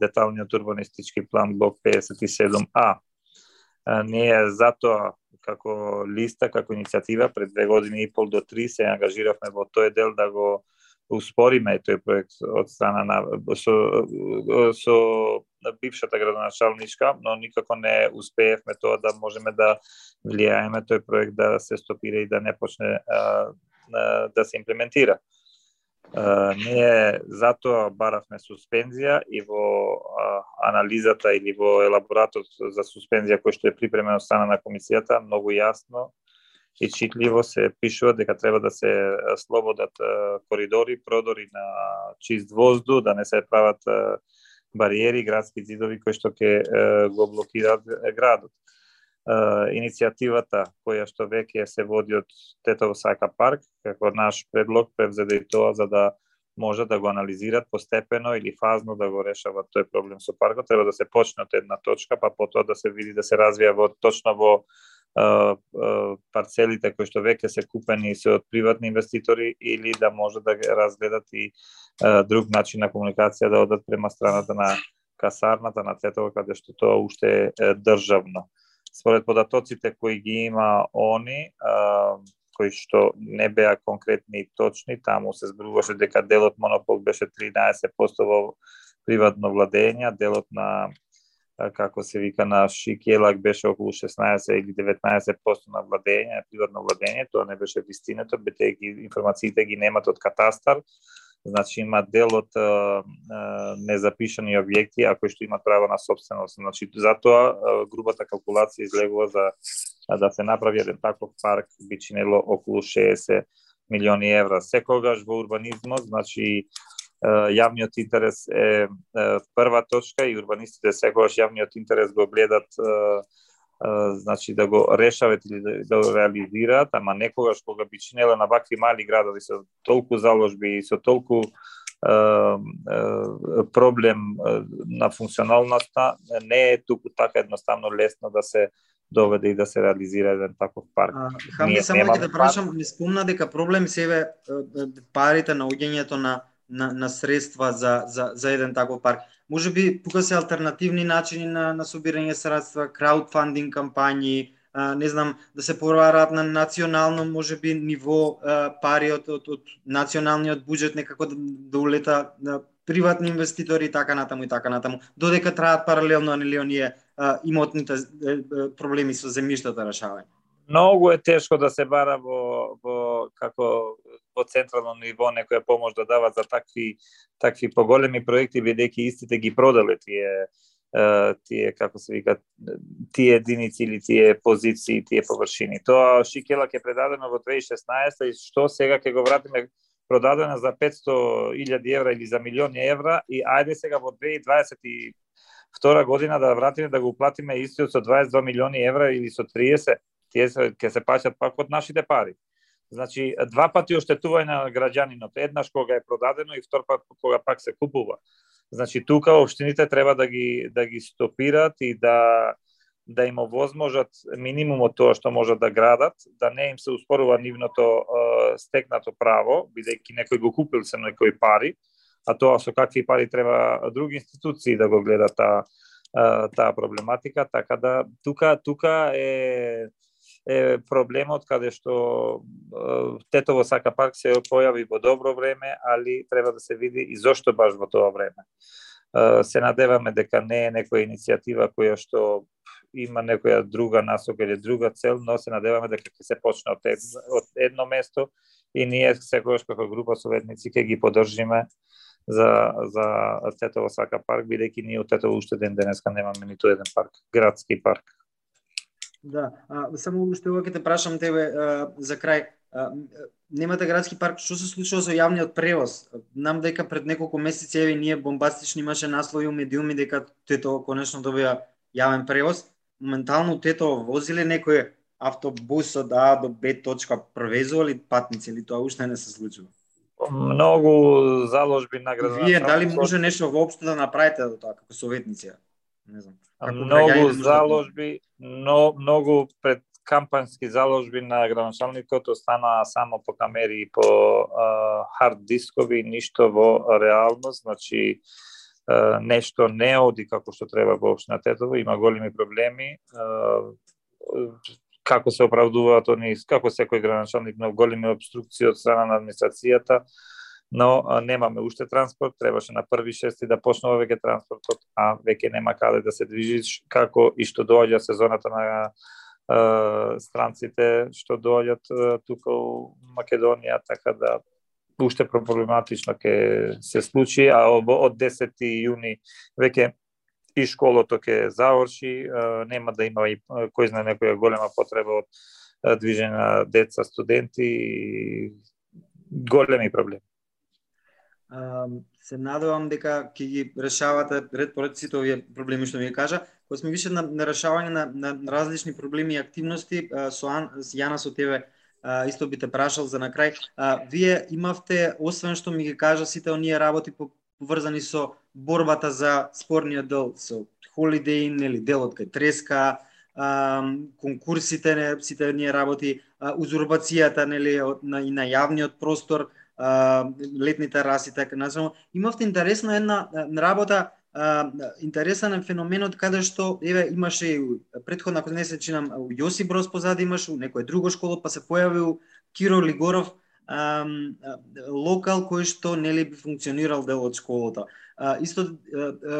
деталниот урбанистички план блок 57А. Е, ние затоа како листа, како иницијатива пред две години и пол до три се ангажиравме во тој дел да го успориме тој проект од страна на со, со бившата градоначалничка, но никако не успеевме тоа да можеме да влијаеме тој проект да се стопира и да не почне а, да се имплементира. Uh, ние затоа баравме суспензија и во uh, анализата или во елаборатот за суспензија кој што е припремен од страна на комисијата, многу јасно и читливо се пишува дека треба да се слободат коридори, продори на чист воздух, да не се прават бариери, градски зидови кои што ќе го блокираат градот. Иницијативата која што веќе се води од Тетово Сака парк, како наш предлог превзеде и тоа за да може да го анализират постепено или фазно да го решават тој проблем со паркот. Треба да се почне од една точка, па потоа да се види да се развија во точно во парцелите кои што веќе се купени се од приватни инвеститори или да може да разгледат и друг начин на комуникација да одат према страната на касарната на Цетово каде што тоа уште е државно. Според податоците кои ги има они, кои што не беа конкретни и точни, таму се зборуваше дека делот монопол беше 13% во приватно владење, делот на како се вика на Шикелак беше околу 16 или 19% на владење, приватно владење, тоа не беше вистината, бете информациите ги немат од катастар, значи има дел од незапишани објекти, а кои што имат право на собственост. Значи затоа грубата калкулација излегува за да се направи еден таков парк би чинело околу 60 милиони евра. Секогаш во урбанизмот, значи јавниот интерес е прва точка и урбанистите секогаш јавниот интерес го гледат значи да го решават или да, да го реализираат, ама некогаш кога би чинела на вакви мали градови со толку заложби и со толку проблем на функционалноста, не е туку така едноставно лесно да се доведе и да се реализира еден таков парк. Хамди, само ќе да прашам, не спомна дека проблем себе парите на уѓењето на на, на средства за, за, за еден таков парк. Може би тука се алтернативни начини на, на собирање средства, краудфандинг кампањи, а, не знам, да се побараат на национално, може би, ниво а, пари од, од, од националниот буџет некако да, да улета на приватни инвеститори и така натаму и така натаму, додека траат паралелно нели оние имотните проблеми со земјиштата решавање. Многу е тешко да се бара во, во како во централно ниво некоја помош да дава за такви такви поголеми проекти бидејќи истите ги продале тие тие како се вика тие единици или тие позиции, тие површини. Тоа Шикела ќе предадено во 2016 и што сега ќе го вратиме продадена за 500.000 евра или за милиони евра и ајде сега во 2022 година да вратиме да го платиме истиот со 22 милиони евра или со 30, тие ќе се паќат пак од нашите пари. Значи, два пати оштетување на граѓанинот. Еднаш кога е продадено и втор пат кога пак се купува. Значи, тука општините треба да ги, да ги стопират и да да им овозможат минимумот тоа што можат да градат, да не им се успорува нивното е, стекнато право, бидејќи некој го купил се некои пари, а тоа со какви пари треба други институции да го гледат таа таа проблематика, така да тука тука е е проблемот каде што Тетово Сака парк се појави во добро време, али треба да се види и зошто баш во тоа време. Се надеваме дека не е некоја иницијатива која што има некоја друга насока или друга цел, но се надеваме дека ќе се почне од, едно, од едно место и ние секогаш како група советници ќе ги поддржиме за за Тетово Сака парк бидејќи ние од Тетово уште ден денеска немаме ниту еден парк, градски парк. Да, а, само уште ова ќе те прашам тебе а, за крај. А, немате градски парк, што се случува со јавниот превоз? Нам дека пред неколку месеци еве ние бомбастични имаше наслови у медиуми дека тето конечно добија јавен превоз. Моментално тето возиле некој автобус од А до Б точка превезували патници или тоа уште не се случува? Многу заложби на градот. Вие дали може нешто воопшто да направите до тоа како советници? Не знам. Многу заложби, но многу пред кампански заложби на градоначалникот останаа само по камери и по а, хард дискови, ништо во реалност, значи а, нешто не оди како што треба во општина Тетово, има големи проблеми. А, како се оправдуваат они, како секој градоначалник на големи обструкции од страна на администрацијата, но а, немаме уште транспорт, требаше на први шести да почнува веќе транспортот, а веќе нема каде да се движиш, како и што доаѓа сезоната на а, странците што доаѓат тука у Македонија, така да уште проблематично ќе се случи, а од 10 јуни веќе и школото ќе заврши, нема да има и кој знае некоја голема потреба од движење на деца, студенти и големи проблеми се надевам дека ќе ги решавате ред поред сите овие проблеми што ми ги кажа. Кога сме више на, на решавање на, на различни проблеми и активности, со Ан, Јана со тебе исто би те прашал за на крај. Вие имавте, освен што ми ги кажа сите оние работи поврзани со борбата за спорниот дел, со Holiday Inn или делот кај Треска, конкурсите, не, сите оние работи, узурбацијата нели на, и на јавниот простор, летните раси, така назовам. Имавте интересна една работа, интересен феноменот каде што еве имаше претходна кога не се чинам у Јоси Брос позади имаш у некоја друго школо па се појавил Киро Лигоров а, локал кој што нели би функционирал дел од школата. А, исто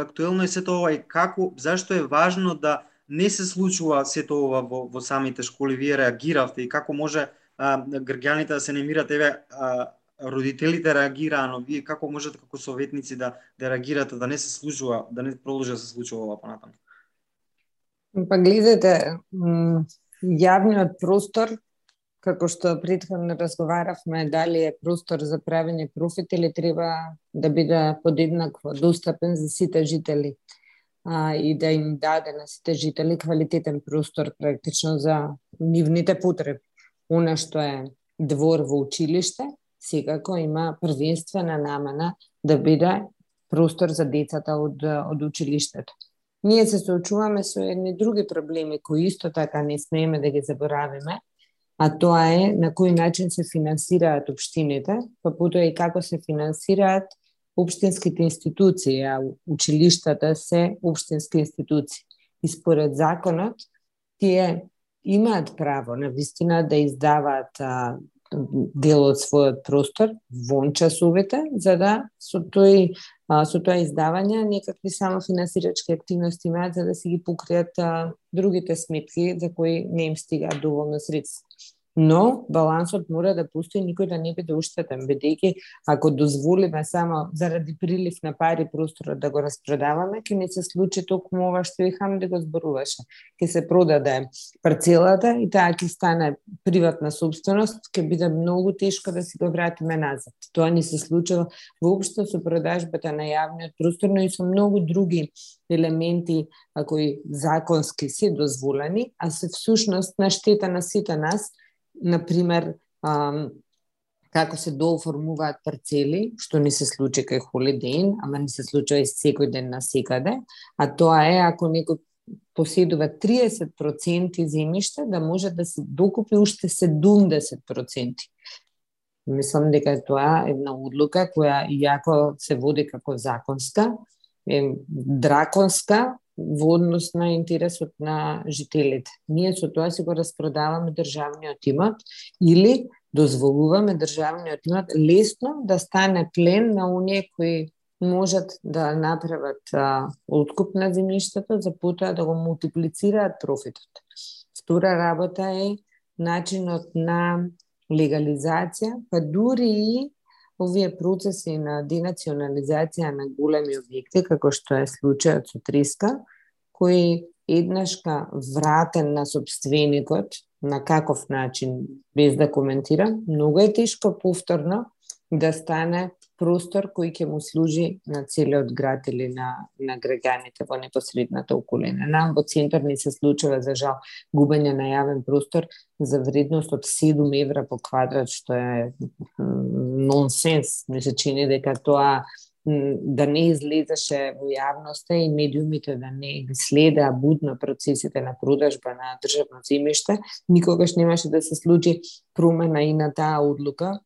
актуелно е сето ова и како зашто е важно да не се случува сето ова во, во самите школи вие реагиравте и како може а, грѓаните да се немират еве а, родителите реагираа, но вие како можете како советници да да реагирате да не се случува, да не продолжи да се случува ова понатаму? Па гледате, јавниот простор, како што претходно разговаравме, дали е простор за правење профит или треба да биде подеднакво достапен за сите жители а, и да им даде на сите жители квалитетен простор практично за нивните потреби. Она што е двор во училиште, секако има првенствена намена да биде простор за децата од, од училиштето. Ние се соочуваме со едни други проблеми кои исто така не смееме да ги заборавиме, а тоа е на кој начин се финансираат општините, па потоа и како се финансираат општинските институции, а училиштата се општински институции. И според законот, тие имаат право на вистина да издаваат а, дел од својот простор вон часовите, за да со тој со тоа издавање некакви само финансирачки активности имаат за да си ги покријат другите сметки за кои не им стигаат доволно средства но балансот мора да постои никој да не биде уштетен, бидејќи ако дозволиме само заради прилив на пари просторот да го распродаваме, ќе не се случи токму ова што и Хамди да го зборуваше. Ќе се продаде парцелата и таа ќе стане приватна собственост, ќе биде многу тешко да си го вратиме назад. Тоа не се случува воопшто со продажбата на јавниот простор, но и со многу други елементи кои законски се дозволени, а се всушност на штета на сите нас, например, пример, како се дооформуваат парцели, што не се случи кај Холидейн, ама не се случува и секој ден на секаде, а тоа е ако некој поседува 30% земјиште, да може да се докупи уште 70%. Мислам дека тоа е една одлука која иако се води како законска, е драконска, во однос на интересот на жителите. Ние со тоа си го распродаваме државниот имот или дозволуваме државниот имот лесно да стане плен на оние кои можат да направат а, откуп на земјиштето за потоа да го мултиплицираат профитот. Втора работа е начинот на легализација, па дури и овие процеси на денационализација на големи објекти, како што е случајот со Триска, кој еднашка вратен на собственикот, на каков начин, без да коментирам, многу е тешко повторно да стане простор кој ќе му служи на целиот град или на, на граѓаните во непосредната околина. Нам во центар не се случува, за жал, губење на јавен простор за вредност од 7 евра по квадрат, што е нонсенс. Ми се чини дека тоа да не излезеше во јавноста и медиумите да не ги будно процесите на продажба на државно земјиште, никогаш немаше да се случи промена и на таа одлука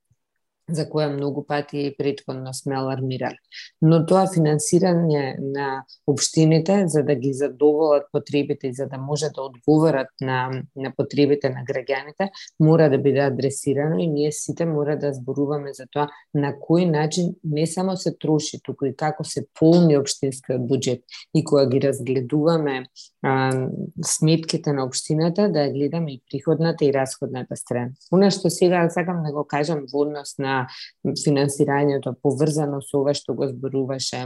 за која многу пати предходно сме алармирали. Но тоа финансирање на обштините за да ги задоволат потребите и за да може да одговорат на, на потребите на граѓаните, мора да биде адресирано и ние сите мора да зборуваме за тоа на кој начин не само се троши, туку и како се полни обштинскиот буџет. И кога ги разгледуваме а, сметките на обштината да гледаме и приходната и расходната страна. Она што сега сакам да го кажам во однос на финансирањето поврзано со ова што го зборуваше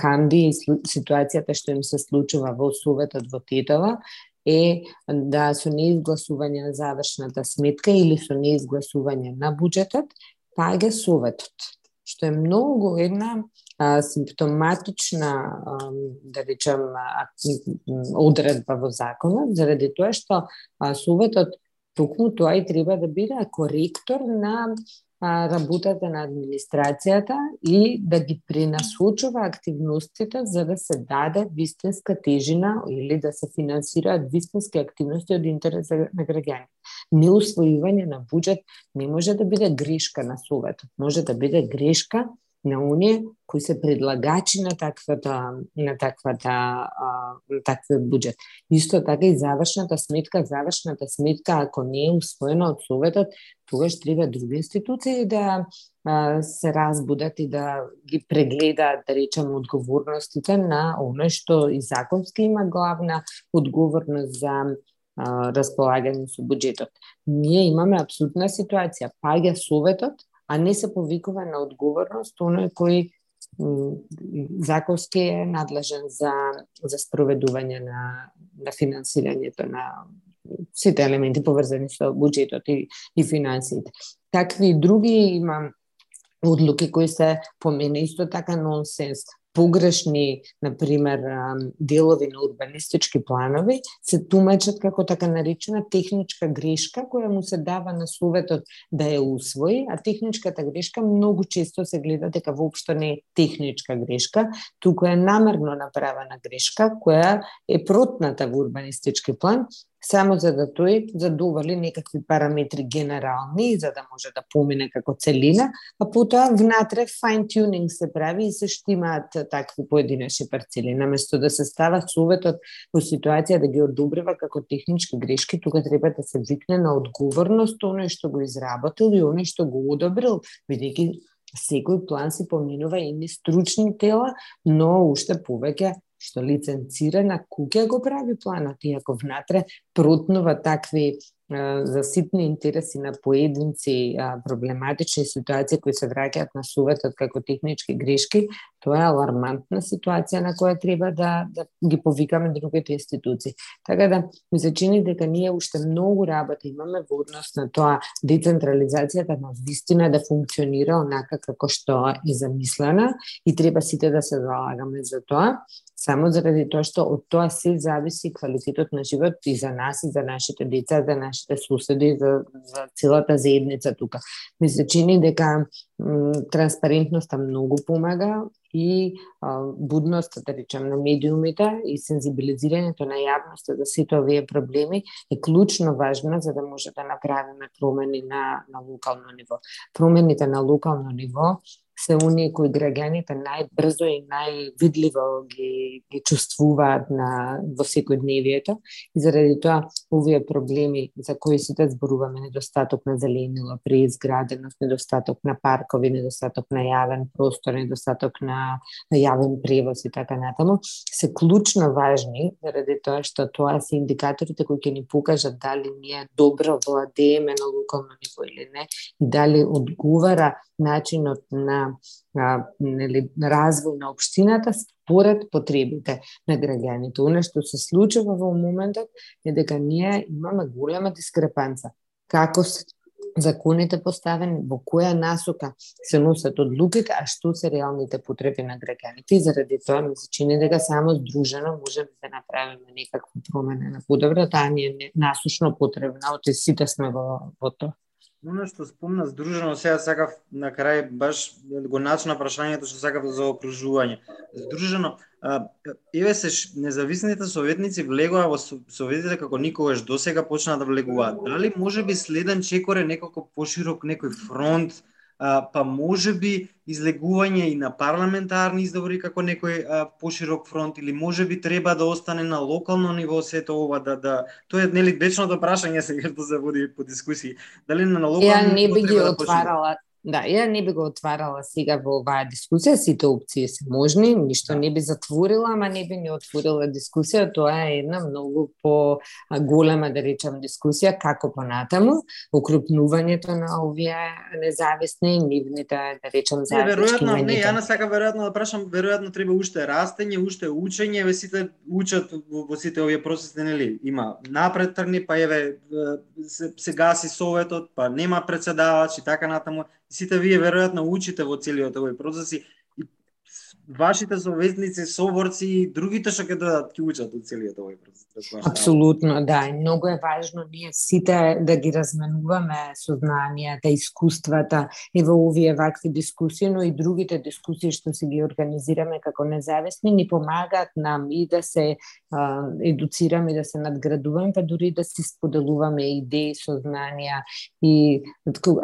Хамди и ситуацијата што им се случува во Советот во Титова, е да со неизгласување на завршната сметка или со неизгласување на буџетот, паѓа Советот, што е многу една а, симптоматична, а, да речем, а, одредба во законот, заради тоа што а, Советот токму тоа и треба да биде коректор на работата на администрацијата и да ги пренасочува активностите за да се даде вистинска тежина или да се финансираат вистински активности од интерес на граѓани. Неусвојување на буџет не може да биде грешка на Советот, може да биде грешка на оние кои се предлагачи на таквата на таквата на таквиот буџет. Исто така и завршната сметка, завршната сметка ако не е усвоена од советот, тогаш треба други институции да се разбудат и да ги прегледаат, да речем, одговорностите на оно што и законски има главна одговорност за а, располагање со буџетот. Ние имаме абсолютна ситуација. Паѓа советот, а не се повикува на одговорност оној кој законски е надлежен за, за спроведување на, на финансирањето на сите елементи поврзани со буџетот и, и финансиите. Такви други има одлуки кои се по мене исто така нонсенс погрешни, на пример, делови на урбанистички планови, се тумачат како така наречена техничка грешка која му се дава на советот да ја усвои, а техничката грешка многу често се гледа дека воопшто не е техничка грешка, туку е намерно направена грешка која е протната во урбанистички план само за да тој задоволи некакви параметри генерални за да може да помине како целина, а потоа внатре fine tuning се прави и се штимаат такви поединечни парцели. Наместо да се става советот во ситуација да ги одобрива како технички грешки, тука треба да се викне на одговорност оној што го изработил и оној што го одобрил, бидејќи секој план се поминува и стручни тела, но уште повеќе што лиценцирана куќа го прави планот, иако внатре протнува такви за ситни интереси на поединци, проблематични ситуации кои се враќаат на суветот како технички грешки, тоа е алармантна ситуација на која треба да, да ги повикаме другите институции. Така да, ми се чини дека ние уште многу работа имаме во однос на тоа децентрализацијата на вистина да функционира онака како што е замислена и треба сите да се залагаме за тоа, само заради тоа што од тоа се зависи квалитетот на живот и за нас и за нашите деца, за нашите суседи, за, за целата заедница тука. Ми се чини дека транспарентноста многу помага и а, будноста, да речем, на медиумите и сензибилизирањето на јавноста за сите овие проблеми е клучно важна за да може да направиме промени на, на локално ниво. Промените на локално ниво се оние кои граѓаните најбрзо и највидливо ги, ги чувствуваат на, во секојдневието. И заради тоа овие проблеми за кои сите да зборуваме, недостаток на зеленило преизграденост, недостаток на паркови, недостаток на јавен простор, недостаток на јавен превоз и така натаму, се клучно важни заради тоа што тоа се индикаторите кои ќе ни покажат дали ние добро владееме на локално ниво или не и дали одговара начинот на на, нели, развој на општината според потребите на граѓаните. Оно што се случува во моментот е дека ние имаме голема дискрепанца. Како се законите поставени, во која насока се носат одлуките, а што се реалните потреби на граѓаните. И заради тоа ми се чини дека само здружено можеме да направиме некаква промена на подобро, таа ни е насушно потребна, оти сите сме во, во тоа. Оно што спомна здружено, сега сакав на крај баш го начна прашањето што сакав за окружување. Здружено, еве се независните советници влегоа во советите како никогаш досега почнаа да влегуваат. Дали може би следен чекор е некако поширок некој фронт а, па може би излегување и на парламентарни избори како некој а, поширок фронт или може би треба да остане на локално ниво сето ова да да тоа е нели вечното прашање сега што се води по дискусии. Дали на локално Ја не би ги да отварала Да, ја не би го отварала сега во оваа дискусија, сите опции се можни, ништо не би затворила, ама не би ни отворила дискусија, тоа е една многу по голема, да речам, дискусија, како понатаму, укрупнувањето на овие независни, нивните, да речам, заеднички веројатно, не, ја на сака веројатно да прашам, веројатно треба уште растење, уште учење, ве сите учат во, во сите овие процеси, нели? Има напред тргни, па еве се, се гаси советот, па нема председавач и така натаму. Сите вие веројатно учите во целиот овој процес и вашите совезници, соборци и другите што ќе дојдат ќе учат од целиот овој процес. Да Апсолутно, да. И многу е важно ние сите да ги разменуваме сознанијата, искуствата и во овие вакви дискусии, но и другите дискусии што си ги организираме како независни ни помагаат нам и да се а, едуцираме, да се надградуваме, па дури да си споделуваме идеи, сознанија и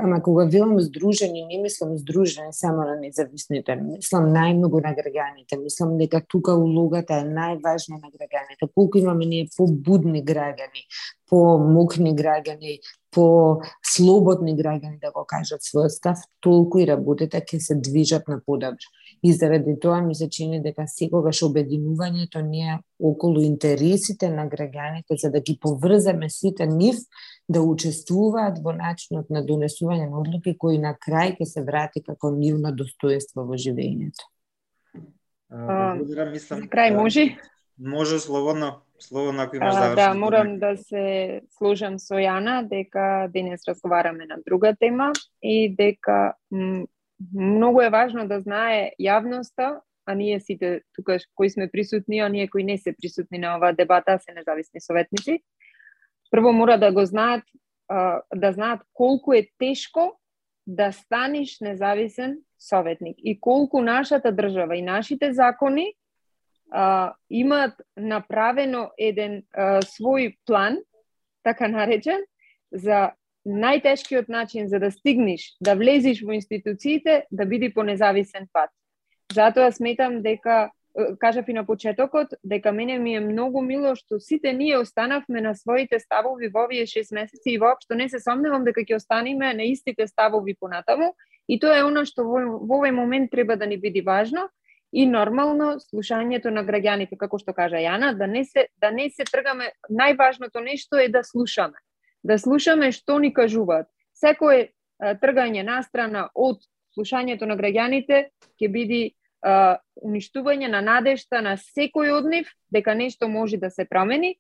ама кога велам здружени, не мислам здружени само на независните, мислам најмногу на граѓаните. Мислам дека тука улогата е најважна на граѓаните. Колку имаме ние побудни граѓани, помокни граѓани, по слободни граѓани да го кажат својот став, толку и работите ќе се движат на подобро. И заради тоа ми се чини дека секогаш обединувањето не е околу интересите на граѓаните за да ги поврземе сите нив да учествуваат во начинот на донесување на одлуки кои на крај ќе се врати како нивно достоинство во живењето. Благодарам, мислам. За крај може? Може слободно, слободно ако имаш завршен. да, морам да се сложам со Јана дека денес разговараме на друга тема и дека многу е важно да знае јавноста, а ние сите тука кои сме присутни, а ние кои не се присутни на оваа дебата, се независни советници. Прво мора да го знаат, да знаат колку е тешко да станеш независен советник и колку нашата држава и нашите закони а, имаат направено еден а, свој план, така наречен, за најтешкиот начин за да стигнеш, да влезеш во институциите, да биде по независен пат. Затоа сметам дека кажав и на почетокот дека мене ми е многу мило што сите ние останавме на своите ставови во овие 6 месеци и воопшто не се сомневам дека ќе останеме на истите ставови понатаму и тоа е оно што во, во овој момент треба да ни биде важно и нормално слушањето на граѓаните како што кажа Јана да не се да не се тргаме најважното нешто е да слушаме. Да слушаме што ни кажуваат. Секое тргање настрана од слушањето на граѓаните ќе биде а, уништување на надежта на секој од нив дека нешто може да се промени.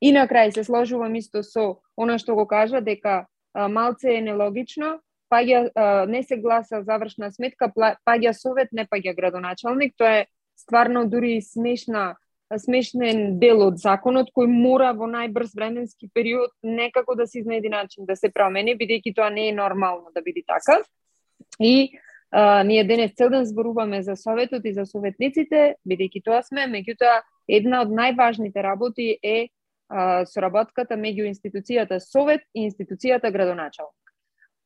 И на крај се сложувам исто со она што го кажа дека а, малце е нелогично паѓа не се гласа завршна сметка паѓа совет не паѓа градоначалник. Тоа е стварно дури смешна смешнен дел од законот кој мора во најбрз временски период некако да се изнајде начин да се промени бидејќи тоа не е нормално да биде така. И а, ние денес цел ден зборуваме за советот и за советниците, бидејќи тоа сме, меѓутоа една од најважните работи е а, соработката меѓу институцијата совет и институцијата градоначалник.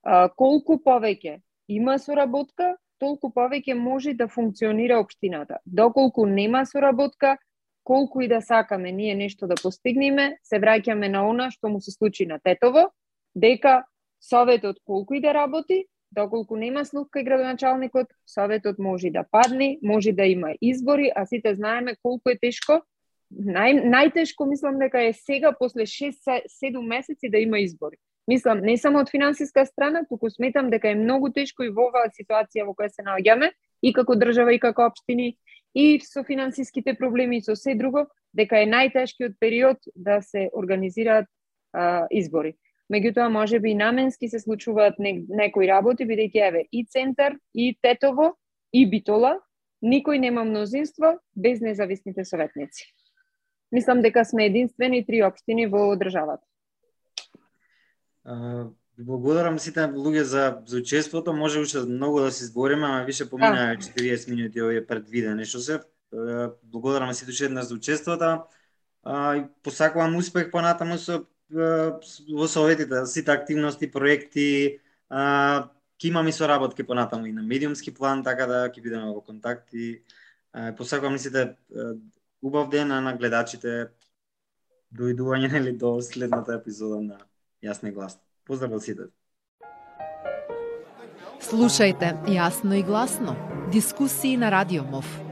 А, колку повеќе има соработка, толку повеќе може да функционира општината. Доколку нема соработка, колку и да сакаме ние нешто да постигнеме, се враќаме на она што му се случи на Тетово, дека советот колку и да работи, доколку нема слух кај градоначалникот, советот може да падне, може да има избори, а сите знаеме колку е тешко. Нај, најтешко мислам дека е сега после 6-7 месеци да има избори. Мислам, не само од финансиска страна, туку сметам дека е многу тешко и во оваа ситуација во која се наоѓаме, и како држава и како општини, и со финансиските проблеми и со се друго, дека е најтешкиот период да се организираат а, избори. Меѓутоа, може би наменски се случуваат не, некои работи, бидејќи еве и Центар, и Тетово, и Битола, никој нема мнозинство без независните советници. Мислам дека сме единствени три општини во државата. Благодарам сите луѓе за, за учеството. Може уште многу да се збориме, ама више поминаа 40 минути овие предвидени што се. Благодарам сите уште еднаш за учеството. И посакувам успех понатаму со во советите, сите активности, проекти, Ке имаме соработки понатаму и на медиумски план, така да ќе бидеме во контакт и посакувам сите убав ден на гледачите дојдување [laughs] нели до следната епизода на Јасно и гласно. Поздрав од сите. Слушајте Јасно и гласно. Дискусии на Радио МОВ.